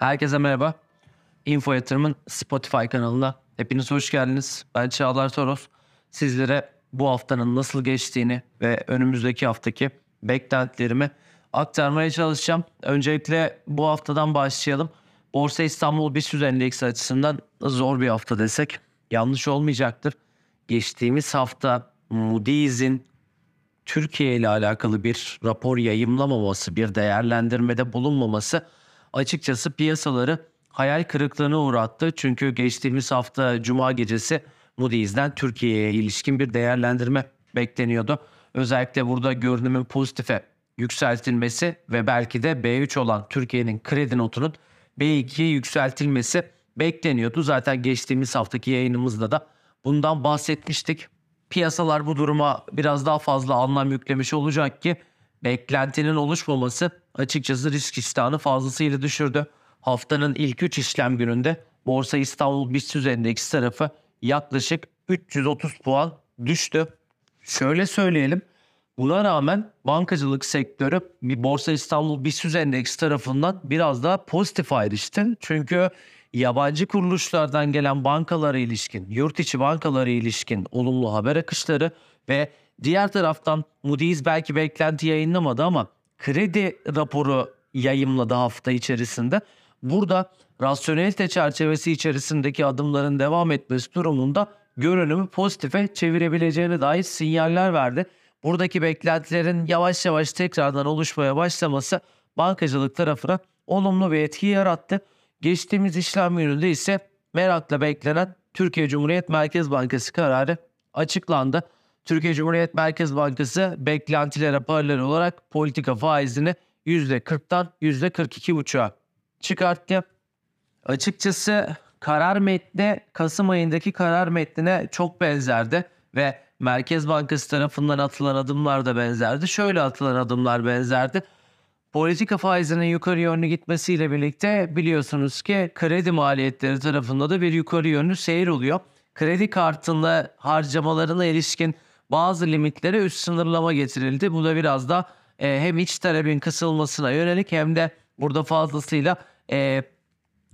Herkese merhaba. Info Yatırım'ın Spotify kanalına hepiniz hoş geldiniz. Ben Çağlar Toros. Sizlere bu haftanın nasıl geçtiğini ve önümüzdeki haftaki beklentilerimi aktarmaya çalışacağım. Öncelikle bu haftadan başlayalım. Borsa İstanbul BIST Endeksi açısından zor bir hafta desek yanlış olmayacaktır. Geçtiğimiz hafta Moody's'in Türkiye ile alakalı bir rapor yayımlamaması, bir değerlendirmede bulunmaması açıkçası piyasaları hayal kırıklığına uğrattı. Çünkü geçtiğimiz hafta Cuma gecesi Moody's'den Türkiye'ye ilişkin bir değerlendirme bekleniyordu. Özellikle burada görünümün pozitife yükseltilmesi ve belki de B3 olan Türkiye'nin kredi notunun B2'ye yükseltilmesi bekleniyordu. Zaten geçtiğimiz haftaki yayınımızda da bundan bahsetmiştik. Piyasalar bu duruma biraz daha fazla anlam yüklemiş olacak ki beklentinin oluşmaması açıkçası risk iştahını fazlasıyla düşürdü. Haftanın ilk 3 işlem gününde Borsa İstanbul BIST Endeksi tarafı yaklaşık 330 puan düştü. Şöyle söyleyelim. Buna rağmen bankacılık sektörü bir Borsa İstanbul BIST Endeksi tarafından biraz daha pozitif ayrıştı. Çünkü yabancı kuruluşlardan gelen bankalara ilişkin, yurt içi bankalara ilişkin olumlu haber akışları ve diğer taraftan Moody's belki beklenti yayınlamadı ama kredi raporu yayımladı hafta içerisinde. Burada rasyonelite çerçevesi içerisindeki adımların devam etmesi durumunda görünümü pozitife çevirebileceğine dair sinyaller verdi. Buradaki beklentilerin yavaş yavaş tekrardan oluşmaya başlaması bankacılık tarafına olumlu bir etki yarattı. Geçtiğimiz işlem gününde ise merakla beklenen Türkiye Cumhuriyet Merkez Bankası kararı açıklandı. Türkiye Cumhuriyet Merkez Bankası beklentilere paralel olarak politika faizini %40'tan %42,5'a çıkarttı. Açıkçası karar metni Kasım ayındaki karar metnine çok benzerdi ve Merkez Bankası tarafından atılan adımlar da benzerdi. Şöyle atılan adımlar benzerdi. Politika faizinin yukarı yönlü gitmesiyle birlikte biliyorsunuz ki kredi maliyetleri tarafında da bir yukarı yönlü seyir oluyor. Kredi kartında harcamalarına ilişkin bazı limitlere üst sınırlama getirildi. Bu da biraz da e, hem iç talebin kısılmasına yönelik hem de burada fazlasıyla e,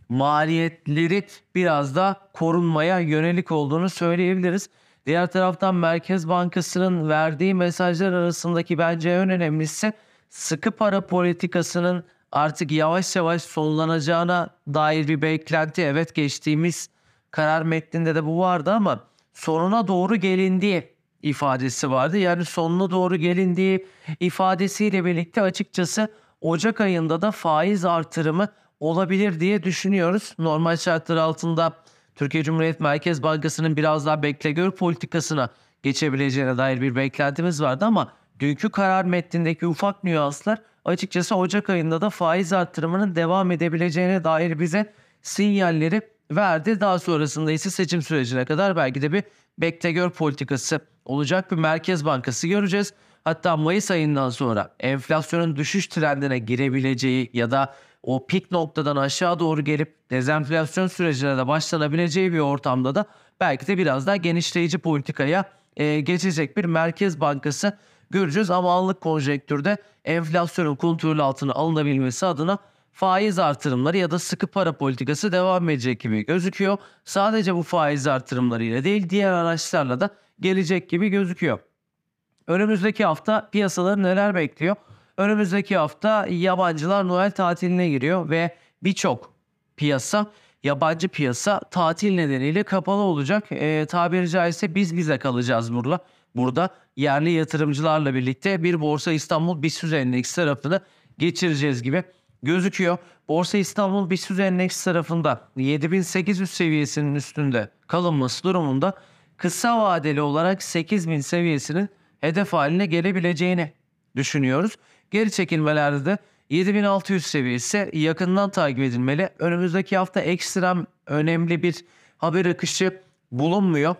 maliyetleri biraz da korunmaya yönelik olduğunu söyleyebiliriz. Diğer taraftan Merkez Bankası'nın verdiği mesajlar arasındaki bence en önemlisi sıkı para politikasının artık yavaş yavaş sonlanacağına dair bir beklenti. Evet geçtiğimiz karar metninde de bu vardı ama sonuna doğru gelindiği ifadesi vardı. Yani sonuna doğru gelindiği ifadesiyle birlikte açıkçası Ocak ayında da faiz artırımı olabilir diye düşünüyoruz. Normal şartlar altında Türkiye Cumhuriyet Merkez Bankası'nın biraz daha bekle gör politikasına geçebileceğine dair bir beklentimiz vardı ama dünkü karar metnindeki ufak nüanslar açıkçası Ocak ayında da faiz artırımının devam edebileceğine dair bize sinyalleri verdi. Daha sonrasında ise seçim sürecine kadar belki de bir bekle gör politikası olacak bir Merkez Bankası göreceğiz. Hatta Mayıs ayından sonra enflasyonun düşüş trendine girebileceği ya da o pik noktadan aşağı doğru gelip dezenflasyon sürecine de başlanabileceği bir ortamda da belki de biraz daha genişleyici politikaya e, geçecek bir Merkez Bankası göreceğiz. Ama anlık konjektürde enflasyonun kontrol altına alınabilmesi adına faiz artırımları ya da sıkı para politikası devam edecek gibi gözüküyor. Sadece bu faiz artırımlarıyla değil diğer araçlarla da gelecek gibi gözüküyor. Önümüzdeki hafta piyasaları neler bekliyor? Önümüzdeki hafta yabancılar Noel tatiline giriyor ve birçok piyasa yabancı piyasa tatil nedeniyle kapalı olacak. E, tabiri caizse biz bize kalacağız burada. Burada yerli yatırımcılarla birlikte bir Borsa İstanbul BIST Endeksi tarafını geçireceğiz gibi gözüküyor. Borsa İstanbul BIST Endeksi tarafında 7800 seviyesinin üstünde kalınması durumunda kısa vadeli olarak 8000 seviyesinin hedef haline gelebileceğini düşünüyoruz. Geri çekilmelerde de 7600 seviyesi yakından takip edilmeli. Önümüzdeki hafta ekstrem önemli bir haber akışı bulunmuyor.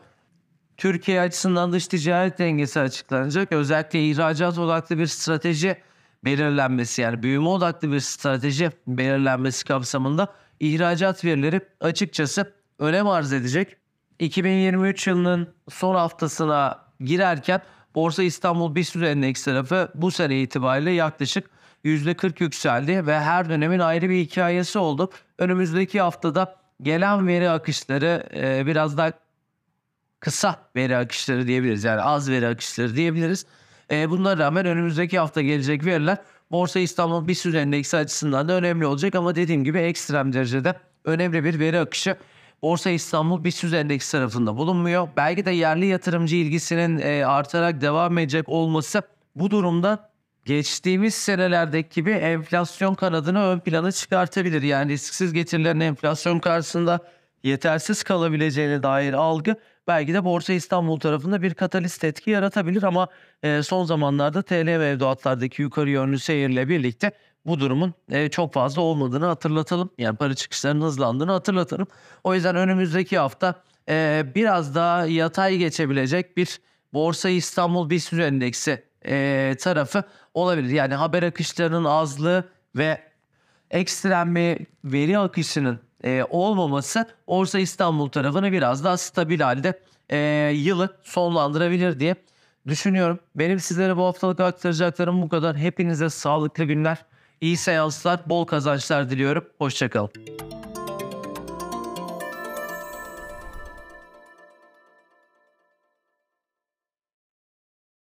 Türkiye açısından dış ticaret dengesi açıklanacak. Özellikle ihracat odaklı bir strateji belirlenmesi yani büyüme odaklı bir strateji belirlenmesi kapsamında ihracat verileri açıkçası önem arz edecek. 2023 yılının son haftasına girerken Borsa İstanbul BIST Endeks tarafı bu sene itibariyle yaklaşık %40 yükseldi ve her dönemin ayrı bir hikayesi oldu. Önümüzdeki haftada gelen veri akışları e, biraz daha kısa veri akışları diyebiliriz. Yani az veri akışları diyebiliriz. E, bunlara rağmen önümüzdeki hafta gelecek veriler Borsa İstanbul BIST Endeksi açısından da önemli olacak ama dediğim gibi ekstrem derecede önemli bir veri akışı Borsa İstanbul BIST Endeksi tarafında bulunmuyor. Belki de yerli yatırımcı ilgisinin e, artarak devam edecek olması bu durumda geçtiğimiz senelerdeki gibi enflasyon kanadını ön plana çıkartabilir. Yani risksiz getirilerin enflasyon karşısında yetersiz kalabileceğine dair algı belki de Borsa İstanbul tarafında bir katalist etki yaratabilir ama e, son zamanlarda TL mevduatlardaki yukarı yönlü seyirle birlikte bu durumun e, çok fazla olmadığını hatırlatalım. Yani para çıkışlarının hızlandığını hatırlatalım. O yüzden önümüzdeki hafta e, biraz daha yatay geçebilecek bir Borsa İstanbul BIST Endeksi e, tarafı olabilir. Yani haber akışlarının azlığı ve ekstrem bir veri akışının e, olmaması Borsa İstanbul tarafını biraz daha stabil halde e, yılı sonlandırabilir diye düşünüyorum. Benim sizlere bu haftalık aktaracaklarım bu kadar. Hepinize sağlıklı günler, iyi seanslar, bol kazançlar diliyorum. Hoşçakalın.